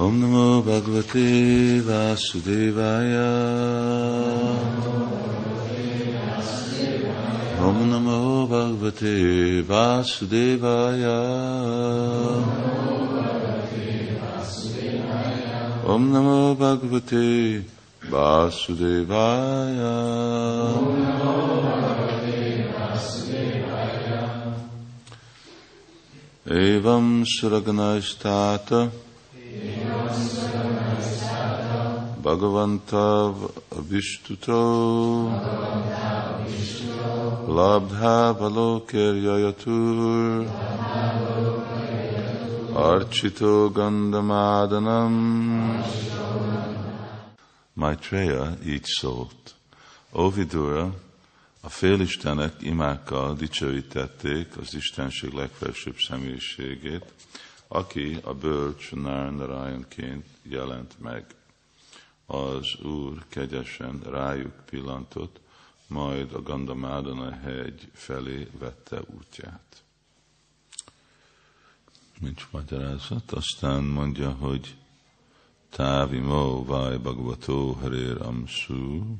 ओम नमो भगवते वासुदेवाय ओम नमो भगवते वासुदेवाय ओम नमो भगवते वासुदेवाय एवं सुरगणस्तात Bhagavanta Vishtuto Labdha Valokir Yayatur Archito Gandamadanam Maitreya így szólt. Ó Vidura, a félistenek imákkal dicsőítették az Istenség legfelsőbb személyiségét, aki a bölcs Narayanként jelent meg. Az Úr kegyesen rájuk pillantott, majd a Gandamádana hegy felé vette útját. Nincs magyarázat, aztán mondja, hogy Távi mo vaj bhagavato harér amsu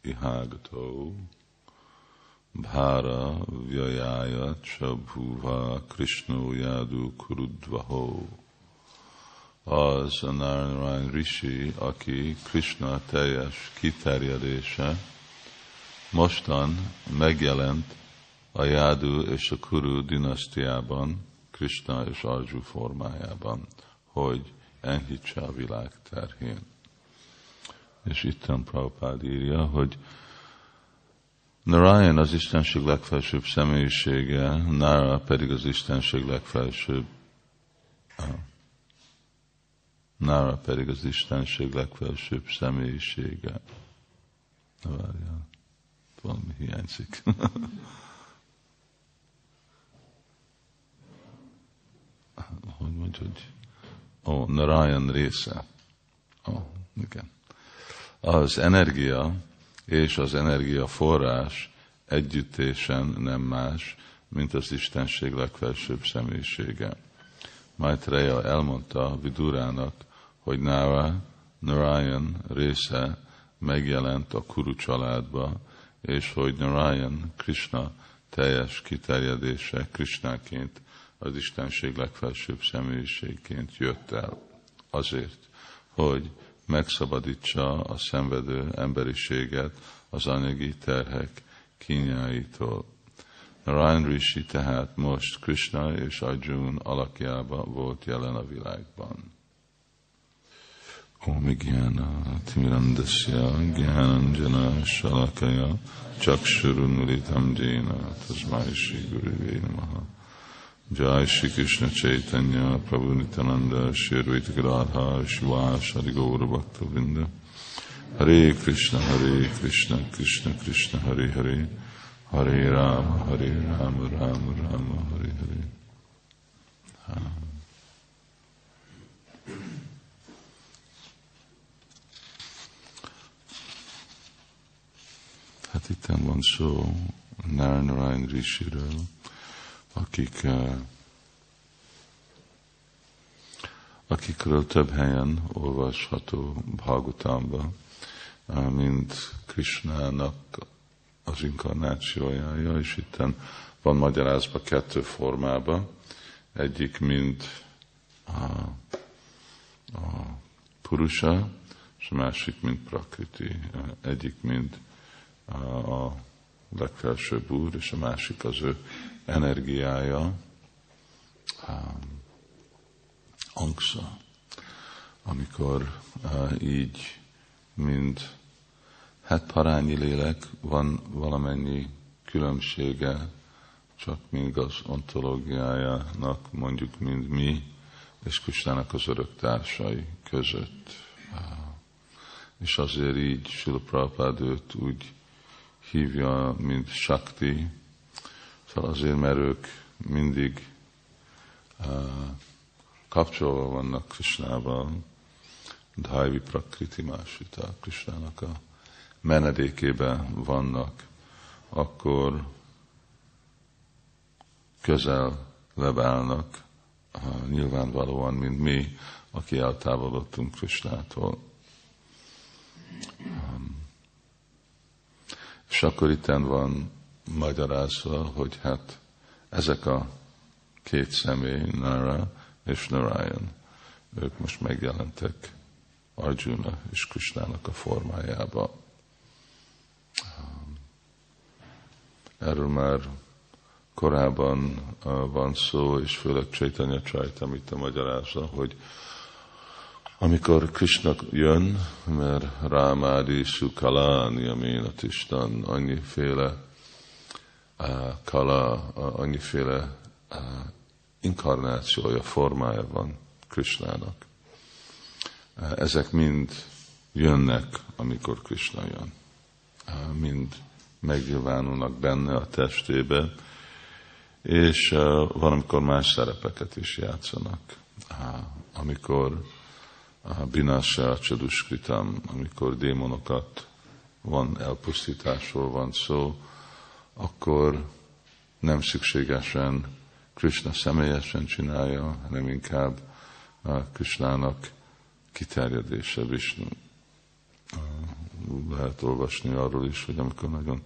ihágató bhára vyajája csabhúva krishnó jádu kurudvaho. Az a Narayan Rishi, aki Krishna teljes kiterjedése, mostan megjelent a Jádu és a Kuru dinasztiában, Krishna és Arju formájában, hogy enyhítse a világ terhén. És itt Prabhupád írja, hogy Narayan az Istenség legfelsőbb személyisége, Nara pedig az Istenség legfelsőbb Nara pedig az Istenség legfelsőbb személyisége. Várjál, valami hiányzik. hogy mondja, hogy ó, oh, Narayan része. Ó, oh, igen. Az energia és az energia forrás együttésen nem más, mint az Istenség legfelsőbb személyisége. Maitreya elmondta Vidurának, hogy Nara, Narayan része megjelent a Kuru családba, és hogy Narayan, Krishna teljes kiterjedése Krishnaként az Istenség legfelsőbb személyiségként jött el. Azért, hogy megszabadítsa a szenvedő emberiséget az anyagi terhek kínjáitól. Narayan Rishi tehát most Krishna és Arjun alakjába volt jelen a világban. Om Gyana Timirandasya Gyananjana Shalakaya Chakshurunmilitam Jena Tasmai Shri Guru Namaha Jai Shri Krishna Chaitanya Prabhu Nityananda Shri Advaita Gadadha Shiva Shri Gaura Bhakta Vrinda. Hare Krishna Hare Krishna Krishna Krishna Hare Hare. Hare Rama Hare Rama Rama Rama Hare Hare. Hát itt van szó Narnarayan Rishiről, akik, uh, akikről több helyen olvasható Bhagavatamban, uh, mint Krishnának az inkarnációjája, és itt van magyarázva kettő formában. Egyik, mint a, a Purusa, és a másik, mint Prakriti. Egyik, mint a legfelsőbb úr, és a másik az ő energiája, angsa, amikor így, mint hát parányi lélek, van valamennyi különbsége, csak még az ontológiájának, mondjuk, mint mi, és Kristának az örök társai között. És azért így Sula Prabhupád őt úgy hívja, mint Shakti, szóval azért, mert ők mindig uh, kapcsolva vannak Krishnával, Dhaivi Prakriti Másita, Krishnának a menedékében vannak, akkor közel lebálnak, uh, nyilvánvalóan, mint mi, aki eltávolodtunk Krisnától. És akkor itten van magyarázva, hogy hát ezek a két személy, Nara és Narayan, ők most megjelentek Arjuna és Krishnának a formájába. Erről már korábban van szó, és főleg Chaitanya Chaitamita magyarázza, hogy amikor Krishna jön, mert Rámádi Sukalani, Aminat Isten, annyiféle uh, kala, uh, annyiféle uh, inkarnációja, formája van Krishnának. Uh, ezek mind jönnek, amikor Krishna jön. Uh, mind megnyilvánulnak benne a testébe, és uh, van, amikor más szerepeket is játszanak. Uh, amikor a binásá csaduskritam, amikor démonokat van elpusztításról van szó, akkor nem szükségesen Krishna személyesen csinálja, hanem inkább Krishnának kiterjedése Vishnu. Lehet olvasni arról is, hogy amikor nagyon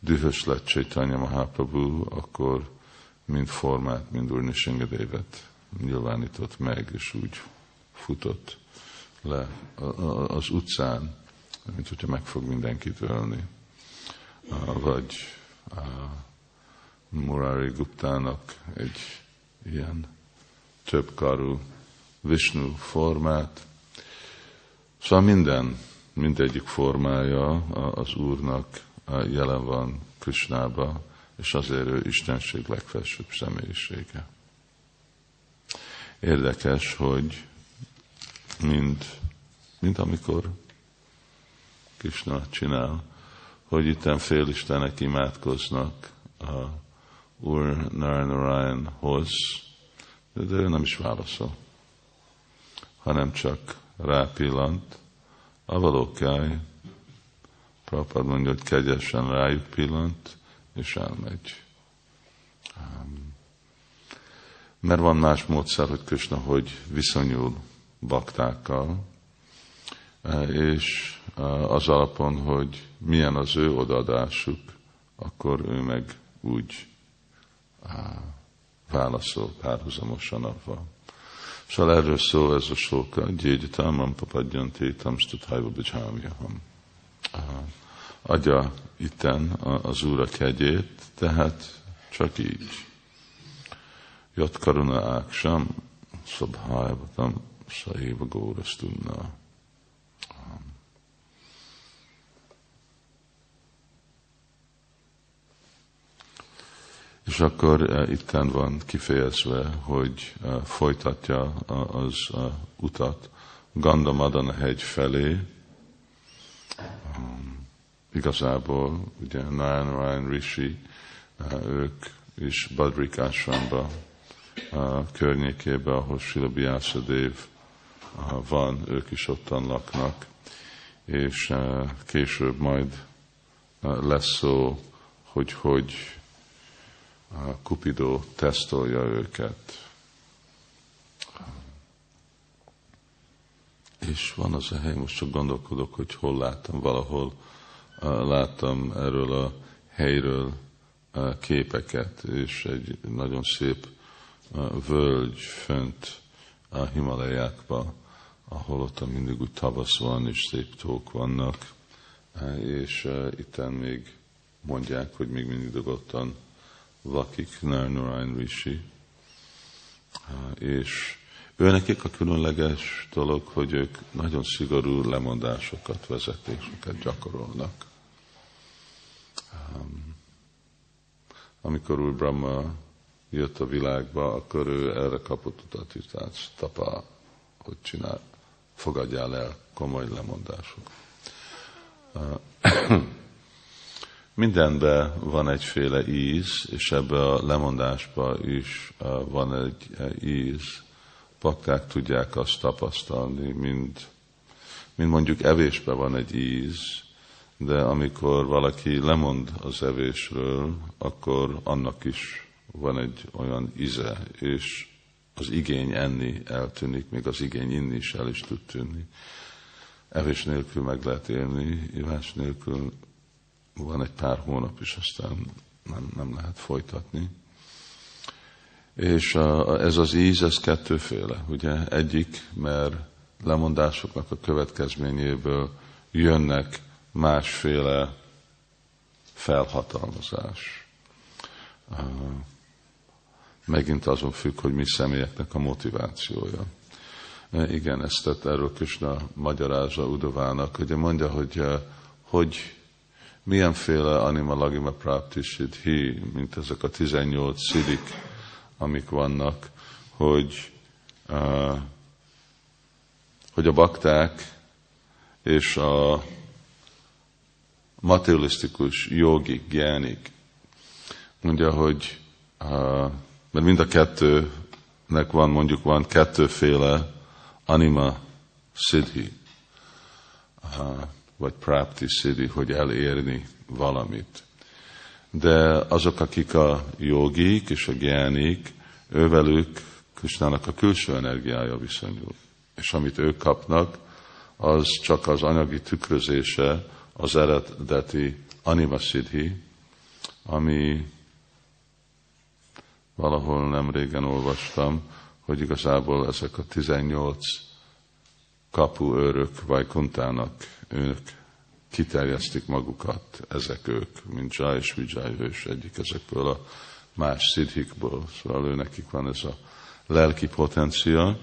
dühös lett Chaitanya Mahaprabhu, akkor mind formát, mind Úr Nishingadévet nyilvánított meg, és úgy futott le az utcán, mint hogyha meg fog mindenkit ölni. Vagy Murari Guptának egy ilyen többkarú Vishnu formát. Szóval minden, mindegyik formája az Úrnak jelen van Krishnába, és azért ő Istenség legfelsőbb személyisége. Érdekes, hogy mint, mint amikor Krishna csinál, hogy itten félistenek imádkoznak a Úr Narayanahoz, de ő nem is válaszol, hanem csak rápillant, a valókáj, Prabhupád mondja, hogy kegyesen rájuk pillant, és elmegy. Mert van más módszer, hogy Krishna hogy viszonyul baktákkal, és az alapon, hogy milyen az ő odaadásuk, akkor ő meg úgy válaszol párhuzamosan avval. Szóval erről szól ez a soka, gyégyitámam papadjanté, tamstutájva bicsálmiaham. Adja itten az Úr a kegyét, tehát csak így. Jat karuna áksam, szabhájvatam, Saiva Górasztunna. És akkor uh, itten van kifejezve, hogy uh, folytatja az uh, utat Gandamadan hegy felé. Um, igazából ugye Narayan Rishi, ők is Badrik Ashramba környékébe, ahol Sila van, ők is ottan laknak, és később majd lesz szó, hogy hogy Kupidó tesztolja őket. És van az a hely, most csak gondolkodok, hogy hol láttam, valahol láttam erről a helyről képeket, és egy nagyon szép völgy fönt a Himalajákban, ahol ott mindig úgy tavasz van, és szép tók vannak, és itten még mondják, hogy még mindig ottan lakik Narnarayan Rishi, és ő nekik a különleges dolog, hogy ők nagyon szigorú lemondásokat, vezetéseket gyakorolnak. Amikor úr Brahma jött a világba, akkor ő erre kapott utat, tehát tapa, hogy csinál, fogadjál el komoly lemondások. Mindenben van egyféle íz, és ebbe a lemondásba is van egy íz. Pakták tudják azt tapasztalni, mint, mint mondjuk evésben van egy íz, de amikor valaki lemond az evésről, akkor annak is van egy olyan íze, és az igény enni eltűnik, még az igény inni is el is tud tűnni. Evés nélkül meg lehet élni, ivás nélkül van egy pár hónap, és aztán nem, nem lehet folytatni. És ez az íz, ez kettőféle, ugye? Egyik, mert lemondásoknak a következményéből jönnek másféle felhatalmazás. Megint azon függ, hogy mi személyeknek a motivációja. Igen, ezt tett erről Krishna magyarázza Udovának, ugye mondja, hogy, hogy milyenféle anima lagima praptisid hi, mint ezek a 18 szidik, amik vannak, hogy, uh, hogy a bakták és a materialisztikus jogi, gyánik, mondja, hogy uh, mert mind a kettőnek van, mondjuk van kettőféle anima siddhi, uh, vagy prapti siddhi, hogy elérni valamit. De azok, akik a jogik és a gyánik, ővelük Krisnának a külső energiája viszonyul. És amit ők kapnak, az csak az anyagi tükrözése az eredeti anima siddhi, ami valahol nem régen olvastam, hogy igazából ezek a 18 kapuőrök vagy kuntának ők kiterjesztik magukat, ezek ők, mint Jai és Vijay ős egyik ezekből a más szidhikból. Szóval ő nekik van ez a lelki potencia,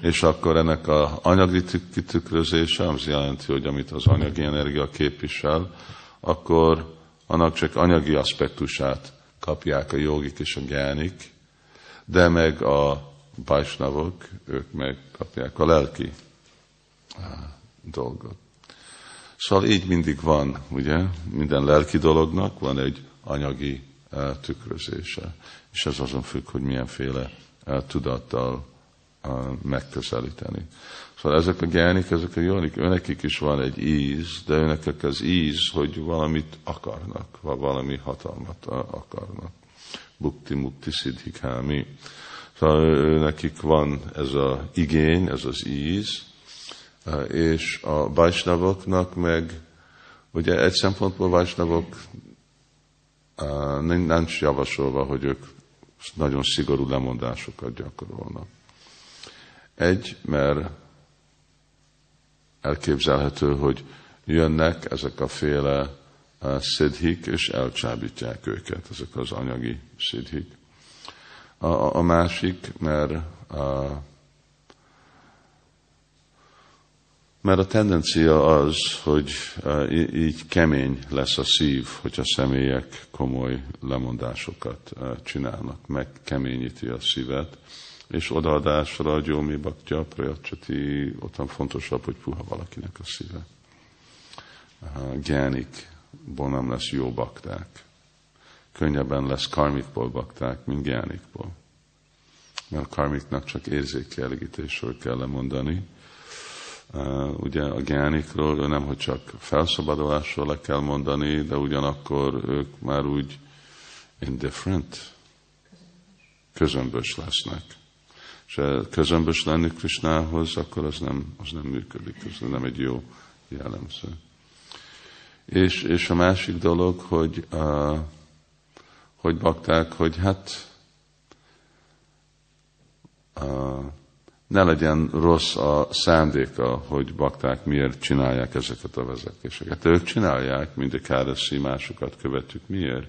és akkor ennek a anyagi kitükrözése, az jelenti, hogy amit az anyagi energia képvisel, akkor annak csak anyagi aspektusát kapják a jogik és a gyánik, de meg a bajsnavok, ők meg kapják a lelki dolgot. Szóval így mindig van, ugye? Minden lelki dolognak van egy anyagi tükrözése, és ez azon függ, hogy milyenféle tudattal megközelíteni. Szóval ezek a gyánik, ezek a jónik, őnekik is van egy íz, de őnekik az íz, hogy valamit akarnak, vagy valami hatalmat akarnak. Bukti, mukti, siddhikámi. Szóval nekik van ez az igény, ez az íz, és a bajsnavoknak meg, ugye egy szempontból bajsnavok nincs javasolva, hogy ők nagyon szigorú lemondásokat gyakorolnak. Egy, mert elképzelhető, hogy jönnek ezek a féle szidhik, és elcsábítják őket, ezek az anyagi szidhik. A, a másik, mert a, mert a tendencia az, hogy így kemény lesz a szív, hogyha személyek komoly lemondásokat csinálnak, megkeményíti a szívet, és odaadásra a gyómi baktya, prajacsati, ottan fontosabb, hogy puha valakinek a szíve. Gyánikból nem lesz jó bakták. Könnyebben lesz karmikból bakták, mint gyánikból. Mert a karmiknak csak érzékelégítésről kell lemondani. Ugye a gyánikról ő nem, hogy csak felszabadulásról le kell mondani, de ugyanakkor ők már úgy indifferent, közömbös lesznek és közömbös lenni Krisnához, akkor az nem, az nem működik, ez nem egy jó jellemző. És, és a másik dolog, hogy, uh, hogy bakták, hogy hát uh, ne legyen rossz a szándéka, hogy bakták miért csinálják ezeket a vezetéseket. Ők csinálják, mint a káraszi másokat követjük. Miért?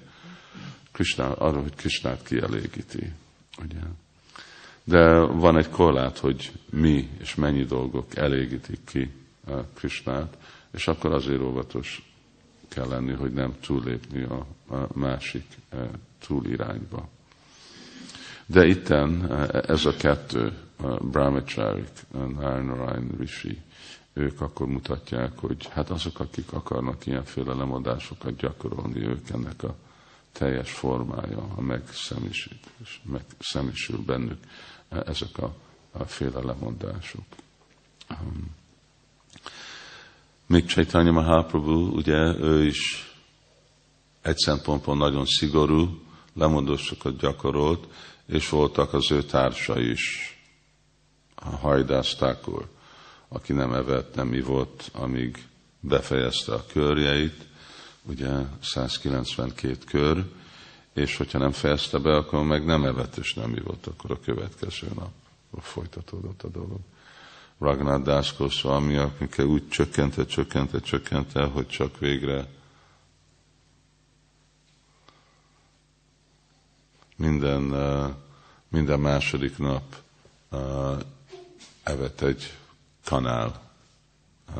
Krishna, arra, hogy Krishnát kielégíti. Ugye? De van egy korlát, hogy mi és mennyi dolgok elégítik ki Krisnát, és akkor azért óvatos kell lenni, hogy nem túllépni a, a másik e, túlirányba. De itten e, ez a kettő, Brahmacharik, Narnarayan Rishi, ők akkor mutatják, hogy hát azok, akik akarnak ilyenféle lemondásokat gyakorolni, ők ennek a teljes formája, a megszemisül, megszemisül bennük ezek a, a féle lemondások. Még Chaitanya Mahaprabhu, ugye ő is egy szempontból nagyon szigorú lemondósokat gyakorolt, és voltak az ő társa is, úr, aki nem evett, nem ivott, amíg befejezte a körjeit, ugye 192 kör, és hogyha nem fejezte be, akkor meg nem evett és nem ivott, akkor a következő nap folytatódott a dolog. Ragnar Das Goswami, akikkel úgy csökkente, csökkente, csökkente, hogy csak végre minden, minden második nap evett egy kanál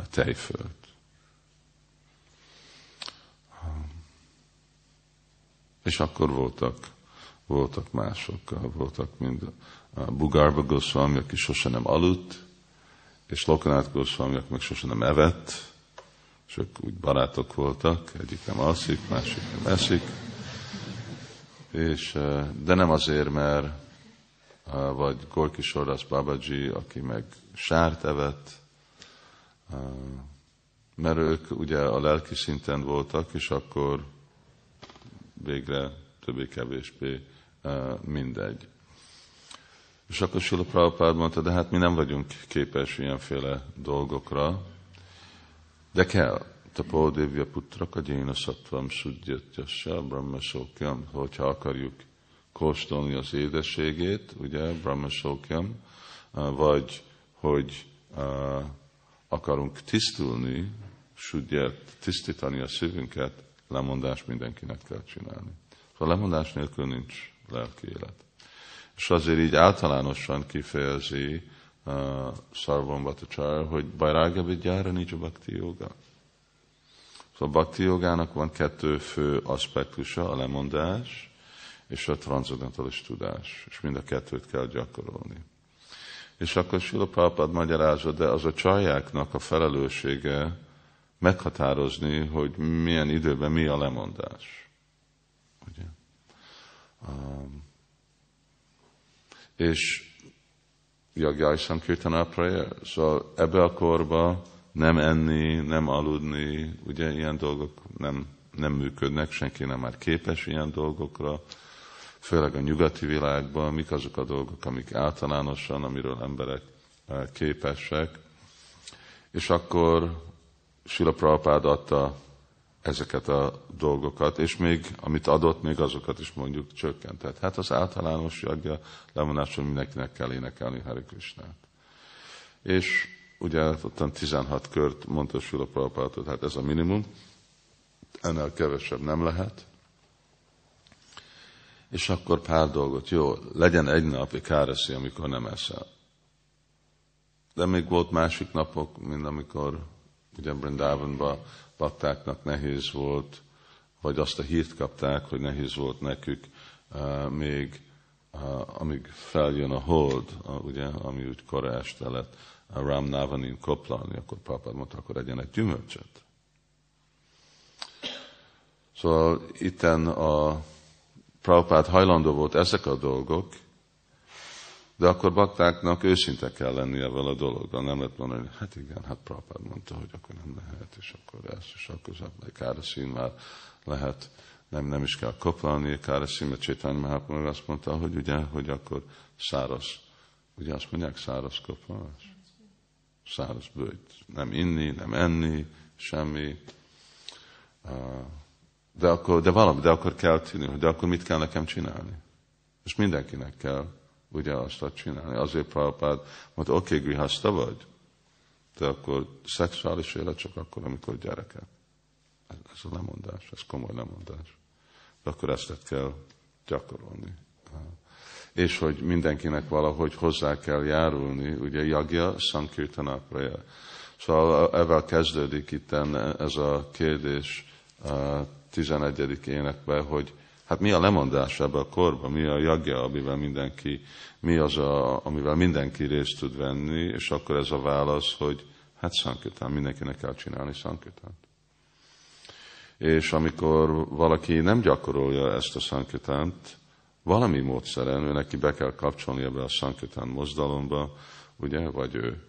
tejfölt. És akkor voltak, voltak mások, voltak mind Bugarba Goswami, aki sose nem aludt, és Lokanát Goswami, aki meg sose nem evett, csak úgy barátok voltak, egyik nem alszik, másik nem eszik. És, de nem azért, mert vagy Gorki Sordas Babaji, aki meg sárt evett, mert ők ugye a lelki szinten voltak, és akkor végre többé-kevésbé mindegy. És akkor Sula Prabhupád mondta, de hát mi nem vagyunk képes ilyenféle dolgokra, de kell. Tapodévja putra kagyéna sattvam sudjatjassa brahma sókjam, hogyha akarjuk kóstolni az édességét, ugye, brahma sókjam, vagy hogy uh, akarunk tisztulni, sudjat, tisztítani a szívünket, lemondás mindenkinek kell csinálni. A lemondás nélkül nincs lelki élet. És azért így általánosan kifejezi uh, Sarvam Bhattacharya, hogy Bajrágya Vidyára nincs a Bhakti Yoga. Szóval a Bhakti Yogának van kettő fő aspektusa, a lemondás és a transzendentális tudás. És mind a kettőt kell gyakorolni. És akkor Sila Prabhupád magyarázza, de az a csajáknak a felelőssége meghatározni, hogy milyen időben mi a lemondás. Ugye? Um, és Jagjai Sankirtana Prayer. Szóval ebbe a korba nem enni, nem aludni, ugye ilyen dolgok nem, nem működnek, senki nem már képes ilyen dolgokra, főleg a nyugati világban, mik azok a dolgok, amik általánosan, amiről emberek eh, képesek. És akkor Sila Prabhupád adta ezeket a dolgokat, és még, amit adott, még azokat is mondjuk csökkentett. Hát az általános jagja levonáson mindenkinek kell énekelni Hari Krishnát. És ugye ottan 16 kört mondta Sula Prabhupád, hát ez a minimum, ennél kevesebb nem lehet. És akkor pár dolgot, jó, legyen egy nap, egy káreszi, amikor nem eszel. De még volt másik napok, mint amikor ugye Brindavanban baktáknak nehéz volt, vagy azt a hírt kapták, hogy nehéz volt nekük uh, még, uh, amíg feljön a hold, uh, ugye, ami úgy kora este lett, a Ram Navanin koplalni, akkor papád mondta, akkor egyenek gyümölcsöt. Szóval itten a Prabhupád hajlandó volt ezek a dolgok, de akkor baktáknak őszinte kell lenni ebben a dologgal. Nem lehet mondani, hogy hát igen, hát Prabhupád mondta, hogy akkor nem lehet, és akkor ez, és akkor az káraszín már lehet, nem, nem is kell koplalni káraszín, mert Csétány Mahaprabhu azt mondta, hogy ugye, hogy akkor száraz, ugye azt mondják, száraz koplalás? Száraz bőjt. Nem inni, nem enni, semmi. De akkor, de valami, de akkor kell tűnni, de akkor mit kell nekem csinálni? És mindenkinek kell ugye azt csinálni. Azért Prabhupád mondta, oké, okay, grihaszta vagy, de akkor szexuális élet csak akkor, amikor gyereket. Ez, ez a lemondás, ez komoly lemondás. De akkor ezt kell gyakorolni. És hogy mindenkinek valahogy hozzá kell járulni, ugye jagja, sankirtana praja. Szóval ezzel kezdődik itt ez a kérdés 11. énekben, hogy Hát mi a lemondás ebbe a korban, mi a jagja, amivel mindenki, mi az, a, amivel mindenki részt tud venni, és akkor ez a válasz, hogy hát szankitán, mindenkinek kell csinálni szankitánt. És amikor valaki nem gyakorolja ezt a szankitánt, valami módszeren ő neki be kell kapcsolni ebbe a szankitán mozdalomba, ugye, vagy ő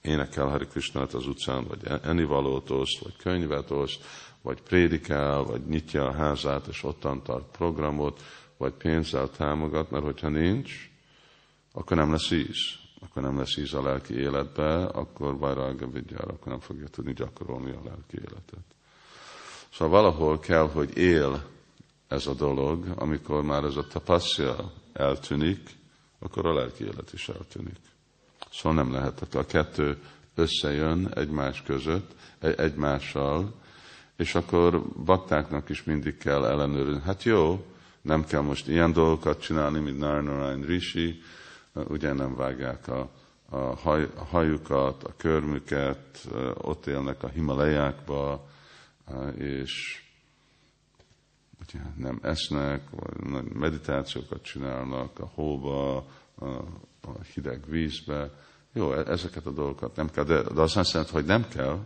énekel Hari Krishnát az utcán, vagy ennivalót oszt, vagy könyvet oszt, vagy prédikál, vagy nyitja a házát, és ottan tart programot, vagy pénzzel támogat, mert hogyha nincs, akkor nem lesz íz. Akkor nem lesz íz a lelki életbe, akkor Vajraga vigyára, akkor nem fogja tudni gyakorolni a lelki életet. Szóval valahol kell, hogy él ez a dolog, amikor már ez a tapaszja eltűnik, akkor a lelki élet is eltűnik. Szóval nem lehet, a kettő összejön egymás között, egymással, és akkor baktáknak is mindig kell ellenőrizni. Hát jó, nem kell most ilyen dolgokat csinálni, mint Narnarayan Rishi, ugye nem vágják a, a, haj, a hajukat, a körmüket, ott élnek a Himalajákba, és ugye nem esznek, vagy meditációkat csinálnak a hóba, a, a hideg vízbe. Jó, e, ezeket a dolgokat nem kell, de, de azt jelenti, hogy nem kell,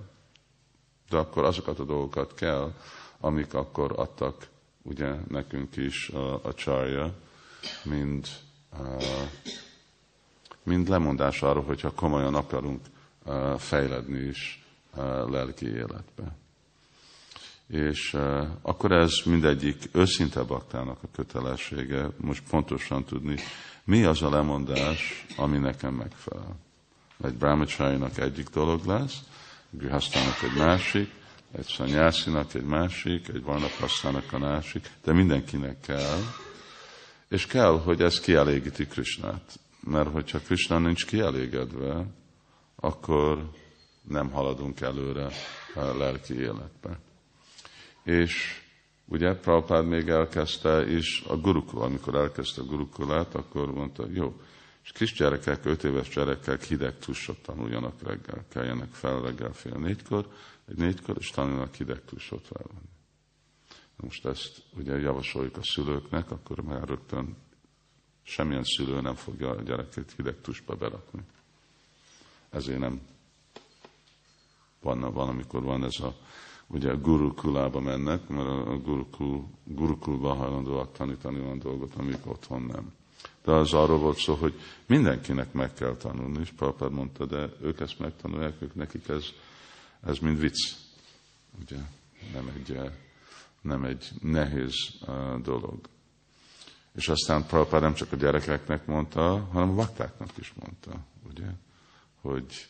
de akkor azokat a dolgokat kell, amik akkor adtak ugye nekünk is a, a csarja, mind, a, mind lemondás arra, hogyha komolyan akarunk fejledni is lelki életbe. És uh, akkor ez mindegyik őszinte baktának a kötelessége, most pontosan tudni, mi az a lemondás, ami nekem megfelel. Egy brahmacsárinak egyik dolog lesz, Grihasztának egy másik, egy szanyászinak egy másik, egy varnapasztának a másik, de mindenkinek kell, és kell, hogy ez kielégíti Krisnát. Mert hogyha Krishna nincs kielégedve, akkor nem haladunk előre a lelki életbe. És ugye Prabhupád még elkezdte is a gurukul, amikor elkezdte a gurukulát, akkor mondta, jó, és kis gyerekek, öt éves gyerekek hideg tussot tanuljanak reggel, keljenek fel reggel fél négykor, egy négykor, és tanulnak hideg tussot felvenni. Most ezt ugye javasoljuk a szülőknek, akkor már rögtön semmilyen szülő nem fogja a gyereket hideg tusba berakni. Ezért nem van, van, amikor van ez a, ugye a gurukulába mennek, mert a gurukul, gurukulba hajlandóak tanítani olyan dolgot, amik otthon nem. De az arról volt szó, hogy mindenkinek meg kell tanulni, és Prabhupád mondta, de ők ezt megtanulják, ők nekik ez, ez mind vicc. Ugye, nem egy, nem egy nehéz uh, dolog. És aztán Prabhupád nem csak a gyerekeknek mondta, hanem a vaktáknak is mondta, ugye, hogy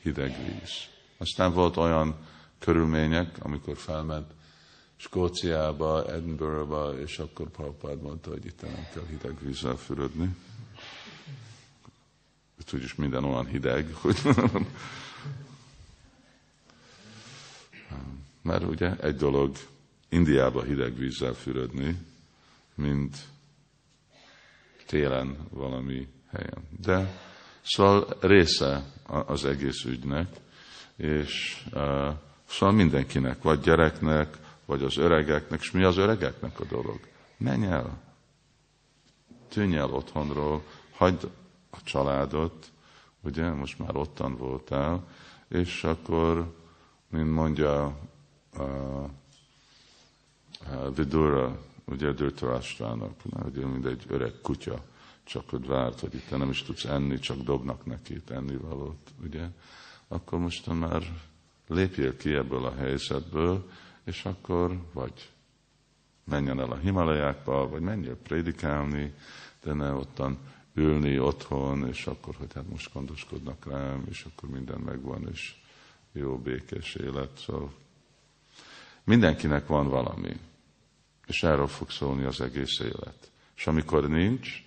hideg víz. Aztán volt olyan körülmények, amikor felment Skóciába, Edinburghba, és akkor Prabhupád mondta, hogy itt nem kell hideg vízzel fürödni. Itt úgyis minden olyan hideg, hogy Mert ugye egy dolog Indiába hideg vízzel fürödni, mint télen valami helyen. De szóval része az egész ügynek, és uh, szóval mindenkinek, vagy gyereknek, vagy az öregeknek, és mi az öregeknek a dolog? Menj el, tűnj el otthonról, hagyd a családot, ugye, most már ottan voltál, és akkor, mint mondja a, a Vidura, ugye Dőtarastrának, ugye, mint egy öreg kutya, csak ott várt, hogy itt nem is tudsz enni, csak dobnak neki itt ennivalót, ugye, akkor most már lépjél ki ebből a helyzetből, és akkor vagy menjen el a Himalajákba, vagy menjél prédikálni, de ne ottan ülni otthon, és akkor, hogy hát most gondoskodnak rám, és akkor minden megvan, és jó, békés élet. Szóval mindenkinek van valami, és erről fog szólni az egész élet. És amikor nincs,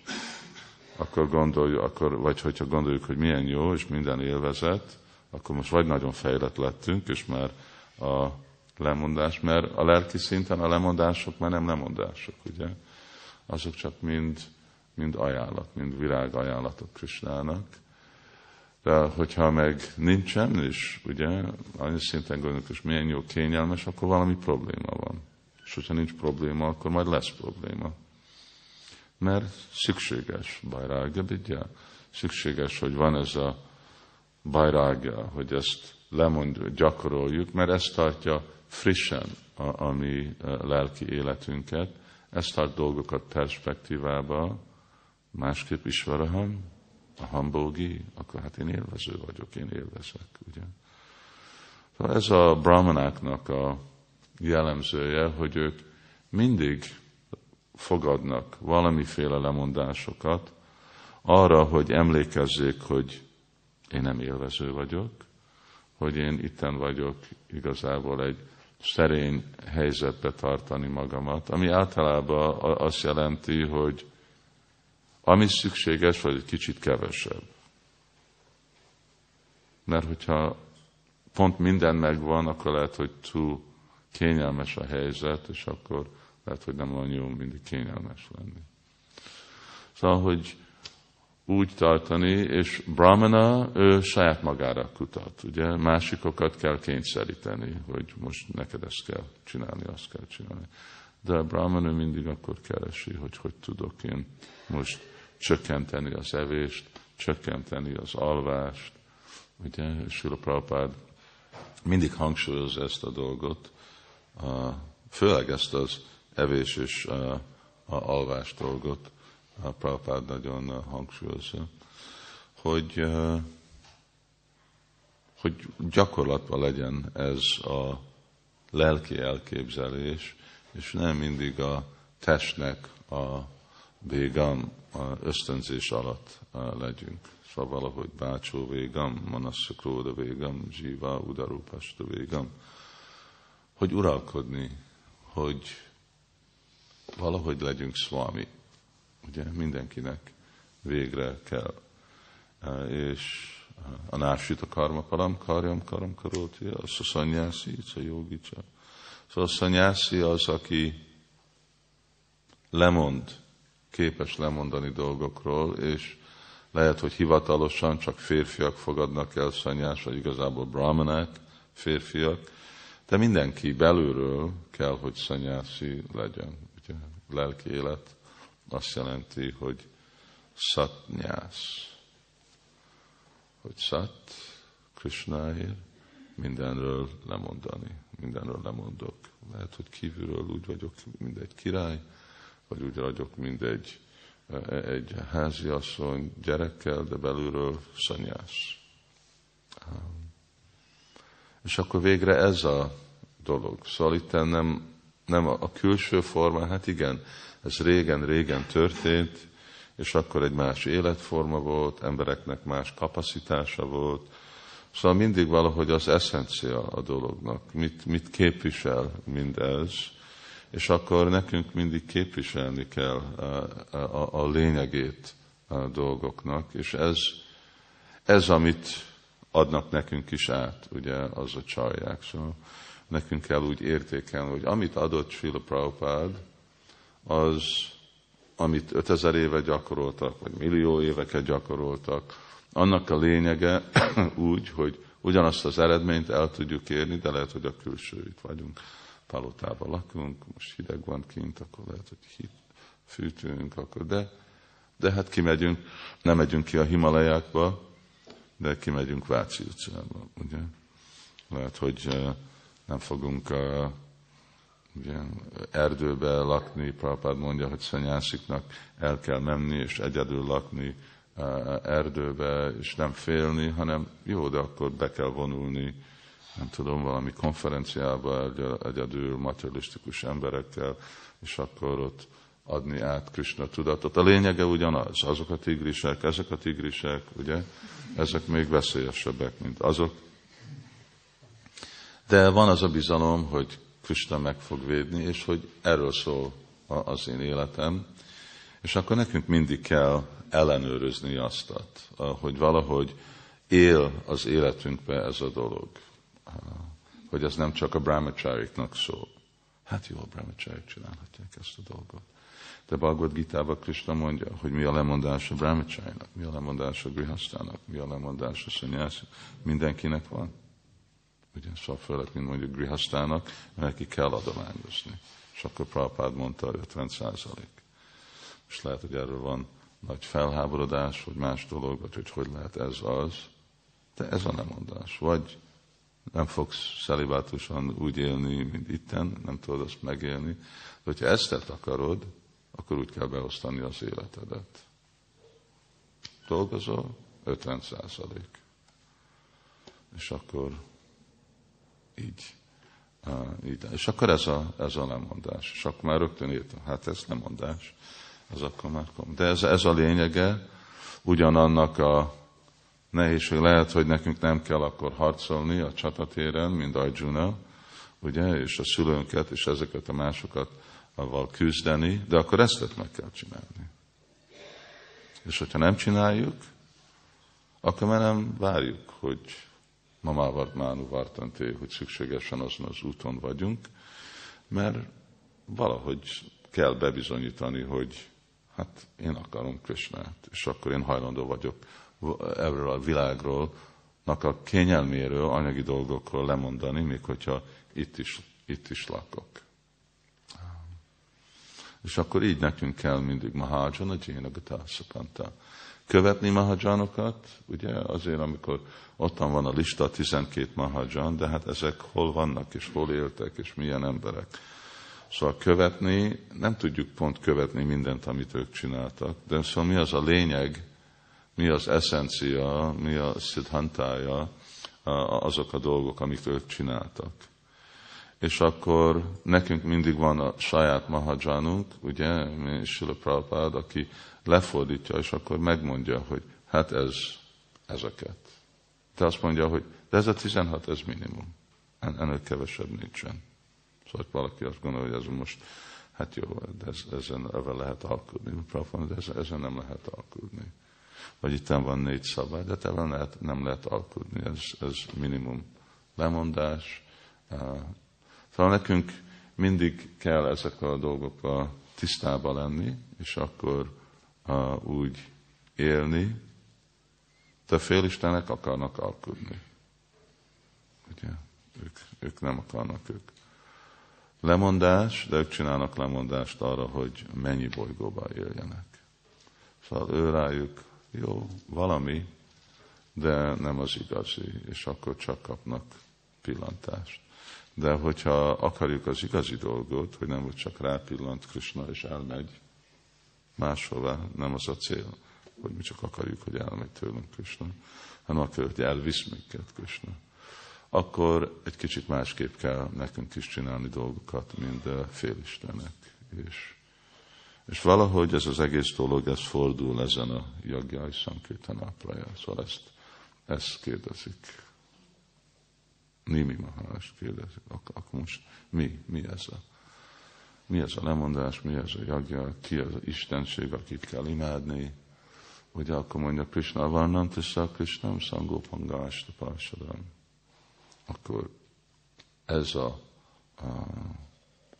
akkor gondoljuk, akkor, vagy hogyha gondoljuk, hogy milyen jó, és minden élvezet, akkor most vagy nagyon fejlett lettünk, és már a lemondás, mert a lelki szinten a lemondások már nem lemondások, ugye? Azok csak mind, mind ajánlat, mind virág ajánlatok Krisnának. De hogyha meg nincsen, és ugye annyi szinten gondolunk, hogy milyen jó, kényelmes, akkor valami probléma van. És hogyha nincs probléma, akkor majd lesz probléma. Mert szükséges bajrágja, vidja. Szükséges, hogy van ez a bajrágja, hogy ezt lemond, gyakoroljuk, mert ezt tartja frissen a, a mi e, lelki életünket, ezt tart dolgokat perspektívába, másképp is varaham, a hambógi, akkor hát én élvező vagyok, én élvezek, ugye. Szóval ez a brahmanáknak a jellemzője, hogy ők mindig fogadnak valamiféle lemondásokat, arra, hogy emlékezzék, hogy én nem élvező vagyok, hogy én itten vagyok igazából egy szerény helyzetbe tartani magamat, ami általában azt jelenti, hogy ami szükséges, vagy egy kicsit kevesebb. Mert hogyha pont minden megvan, akkor lehet, hogy túl kényelmes a helyzet, és akkor lehet, hogy nem olyan jó mindig kényelmes lenni. Szóval, hogy úgy tartani, és Brahmana ő saját magára kutat, ugye, másikokat kell kényszeríteni, hogy most neked ezt kell csinálni, azt kell csinálni. De a Brahmana mindig akkor keresi, hogy hogy tudok én most csökkenteni az evést, csökkenteni az alvást, ugye, Sula Prabhupád mindig hangsúlyozza ezt a dolgot, főleg ezt az evés és a, alvás dolgot, a Prabhupád nagyon hangsúlyozza, hogy, hogy gyakorlatban legyen ez a lelki elképzelés, és nem mindig a testnek a végam, a ösztönzés alatt legyünk. Szóval valahogy bácsó végam, manasszakróda végam, zsíva, udarupasta végam, hogy uralkodni, hogy valahogy legyünk szvami. Ugye mindenkinek végre kell. És a a karma param, karjam karam karóti, az a szanyászi, a jogicsa. Szóval a szanyászi az, aki lemond, képes lemondani dolgokról, és lehet, hogy hivatalosan csak férfiak fogadnak el szanyás, vagy igazából brahmanák, férfiak, de mindenki belülről kell, hogy szanyászi legyen. Ugye, lelki élet azt jelenti, hogy szatnyász. Hogy szat, Krishnáért, mindenről lemondani. Mindenről lemondok. Lehet, hogy kívülről úgy vagyok, mint egy király, vagy úgy vagyok, mint egy, egy háziasszony gyerekkel, de belülről szanyász. És akkor végre ez a dolog. Szóval itt nem, nem a, a külső forma, hát igen, ez régen-régen történt, és akkor egy más életforma volt, embereknek más kapacitása volt. Szóval mindig valahogy az eszencia a dolognak, mit, mit képvisel mindez, és akkor nekünk mindig képviselni kell a, a, a lényegét a dolgoknak, és ez, ez, amit adnak nekünk is át, ugye, az a csalják. Szóval nekünk kell úgy értékelni, hogy amit adott Srila Prabhupád, az, amit 5000 éve gyakoroltak, vagy millió éveket gyakoroltak, annak a lényege úgy, hogy ugyanazt az eredményt el tudjuk érni, de lehet, hogy a külső itt vagyunk, palotában lakunk, most hideg van kint, akkor lehet, hogy hit, fűtünk, akkor de, de hát kimegyünk, nem megyünk ki a Himalajákba, de kimegyünk Váci utcába, ugye? Lehet, hogy nem fogunk ugye, erdőbe lakni, Prabhupád mondja, hogy szanyásziknak el kell menni, és egyedül lakni erdőbe, és nem félni, hanem jó, de akkor be kell vonulni, nem tudom, valami konferenciába egyedül materialisztikus emberekkel, és akkor ott adni át Krishna tudatot. A lényege ugyanaz, azok a tigrisek, ezek a tigrisek, ugye, ezek még veszélyesebbek, mint azok. De van az a bizalom, hogy Krishna meg fog védni, és hogy erről szól az én életem. És akkor nekünk mindig kell ellenőrizni azt, hogy valahogy él az életünkbe ez a dolog. Hogy ez nem csak a brahmachariknak szól. Hát jó, a brahmacharik csinálhatják ezt a dolgot. De Bhagavad gita Krishna mondja, hogy mi a lemondás a brahmacharinak, mi a lemondás a grihasztának, mi a lemondás a szanyász. Mindenkinek van. Ugye, főleg, mint mondjuk grihasztának, neki kell adományozni. És akkor Prabhupád mondta, 50 százalék. És lehet, hogy erről van nagy felháborodás, vagy más dolog, vagy hogy hogy lehet ez az. De ez a lemondás. Vagy nem fogsz szelibátusan úgy élni, mint itten, nem tudod azt megélni. De hogyha ezt akarod, akkor úgy kell beosztani az életedet. Dolgozol, 50 százalék. És akkor így így. És akkor ez a, ez a lemondás. És akkor már rögtön írtam, hát ez lemondás. Ez akkor már kom. De ez, ez a lényege ugyanannak a nehézség. Lehet, hogy nekünk nem kell akkor harcolni a csatatéren, mint Arjuna, ugye, és a szülőnket, és ezeket a másokat avval küzdeni, de akkor ezt meg kell csinálni. És hogyha nem csináljuk, akkor már nem várjuk, hogy mamával mánu vartanté, hogy szükségesen azon az úton vagyunk, mert valahogy kell bebizonyítani, hogy hát én akarom Krishnát, és akkor én hajlandó vagyok erről a világról, a kényelméről, anyagi dolgokról lemondani, még hogyha itt is, itt is lakok. És akkor így nekünk kell mindig Mahajan, a Jénagata Szapanta. Követni Mahajanokat, ugye azért, amikor ottan van a lista, 12 Mahajan, de hát ezek hol vannak, és hol éltek, és milyen emberek. Szóval követni, nem tudjuk pont követni mindent, amit ők csináltak, de szóval mi az a lényeg, mi az eszencia, mi a szidhantája, azok a dolgok, amik ők csináltak. És akkor nekünk mindig van a saját mahajanunk, ugye, mi Sula Prabhupád, aki lefordítja, és akkor megmondja, hogy hát ez ezeket. De azt mondja, hogy de ez a 16, ez minimum. Ennél kevesebb nincsen. Szóval valaki azt gondolja, hogy ez most, hát jó, de ez, ezen ezen lehet alkudni. de ezen, ezen nem lehet alkudni. Vagy itt van négy szabály, de ebben lehet, nem lehet alkudni. Ez, ez minimum lemondás. Szóval nekünk mindig kell ezek a dolgok tisztába lenni, és akkor uh, úgy élni, de félistenek akarnak alkudni. Ugye? Ők, ők nem akarnak ők lemondás, de ők csinálnak lemondást arra, hogy mennyi bolygóba éljenek. Szóval ő rájuk, jó, valami, de nem az igazi, és akkor csak kapnak pillantást. De hogyha akarjuk az igazi dolgot, hogy nem hogy csak rápillant Krishna és elmegy máshova, nem az a cél, hogy mi csak akarjuk, hogy elmegy tőlünk Krishna, hanem akarjuk, hogy elvisz minket Krishna akkor egy kicsit másképp kell nekünk is csinálni dolgokat, mint félistenek. És, és valahogy ez az egész dolog, ez fordul ezen a jagjai szankirtanápraja. Szóval ezt, ezt kérdezik. Nimi Maharaj kérdezik. Ak- akkor most mi? Mi ez a mi ez a lemondás, mi ez a jagja, ki az a istenség, akit kell imádni. Ugye akkor mondja Krishna, Varnam Tisza Krishnam Sangopangasta Parsadam akkor ez a, a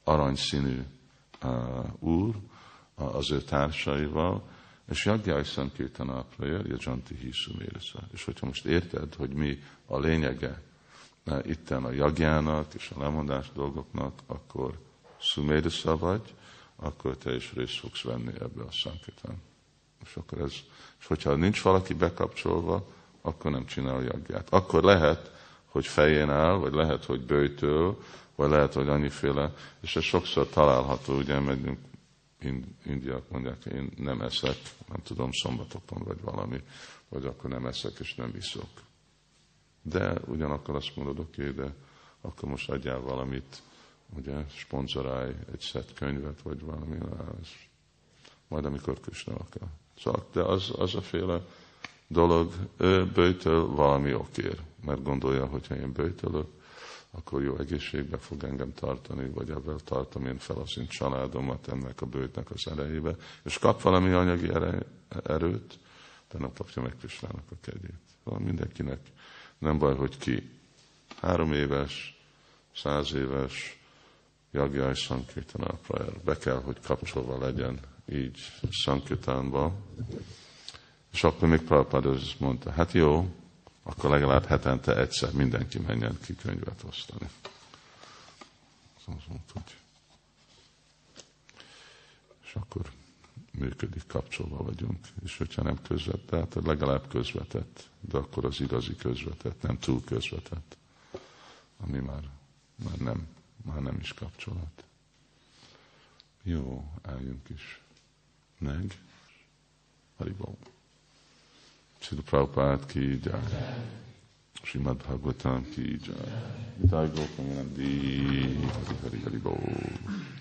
aranyszínű a, úr az ő társaival, és Jagjai Sankirtanapra jön, Jajanti Hisu És hogyha most érted, hogy mi a lényege itten a jagjának és a lemondás dolgoknak, akkor Sumérisa vagy, akkor te is részt fogsz venni ebbe a Sankirtan. És akkor ez, és hogyha nincs valaki bekapcsolva, akkor nem csinál jagját. Akkor lehet, hogy fején áll, vagy lehet, hogy bőjtől, vagy lehet, hogy annyiféle, és ez sokszor található, ugye megyünk, indiak mondják, én nem eszek, nem tudom, szombatokon vagy valami, vagy akkor nem eszek és nem iszok. De ugyanakkor azt mondod, oké, okay, de akkor most adjál valamit, ugye, sponzorálj egy szett könyvet, vagy valami, az, majd amikor Krishna akar. Szóval, de az, az a féle dolog, ő bőjtől valami okér mert gondolja, hogy ha én bőjtölök, akkor jó egészségbe fog engem tartani, vagy ebben tartom én fel az én családomat ennek a bőtnek az erejébe, és kap valami anyagi erőt, de nem kapja meg Kristának a kegyét. Szóval mindenkinek nem baj, hogy ki három éves, száz éves, Jagjai Sankirtana Prayer. Be kell, hogy kapcsolva legyen így Sankirtánba. És akkor még Prabhupád mondta, hát jó, akkor legalább hetente egyszer mindenki menjen ki könyvet osztani. És akkor működik, kapcsolva vagyunk. És hogyha nem közvetett, hát legalább közvetett, de akkor az igazi közvetett, nem túl közvetett, ami már, már, nem, már nem is kapcsolat. Jó, álljunk is meg. Haribó. Srila Prabhupád ki jai. Srimad Bhagavatam ki jai. Nitai Gokam Nandi Hari Hari.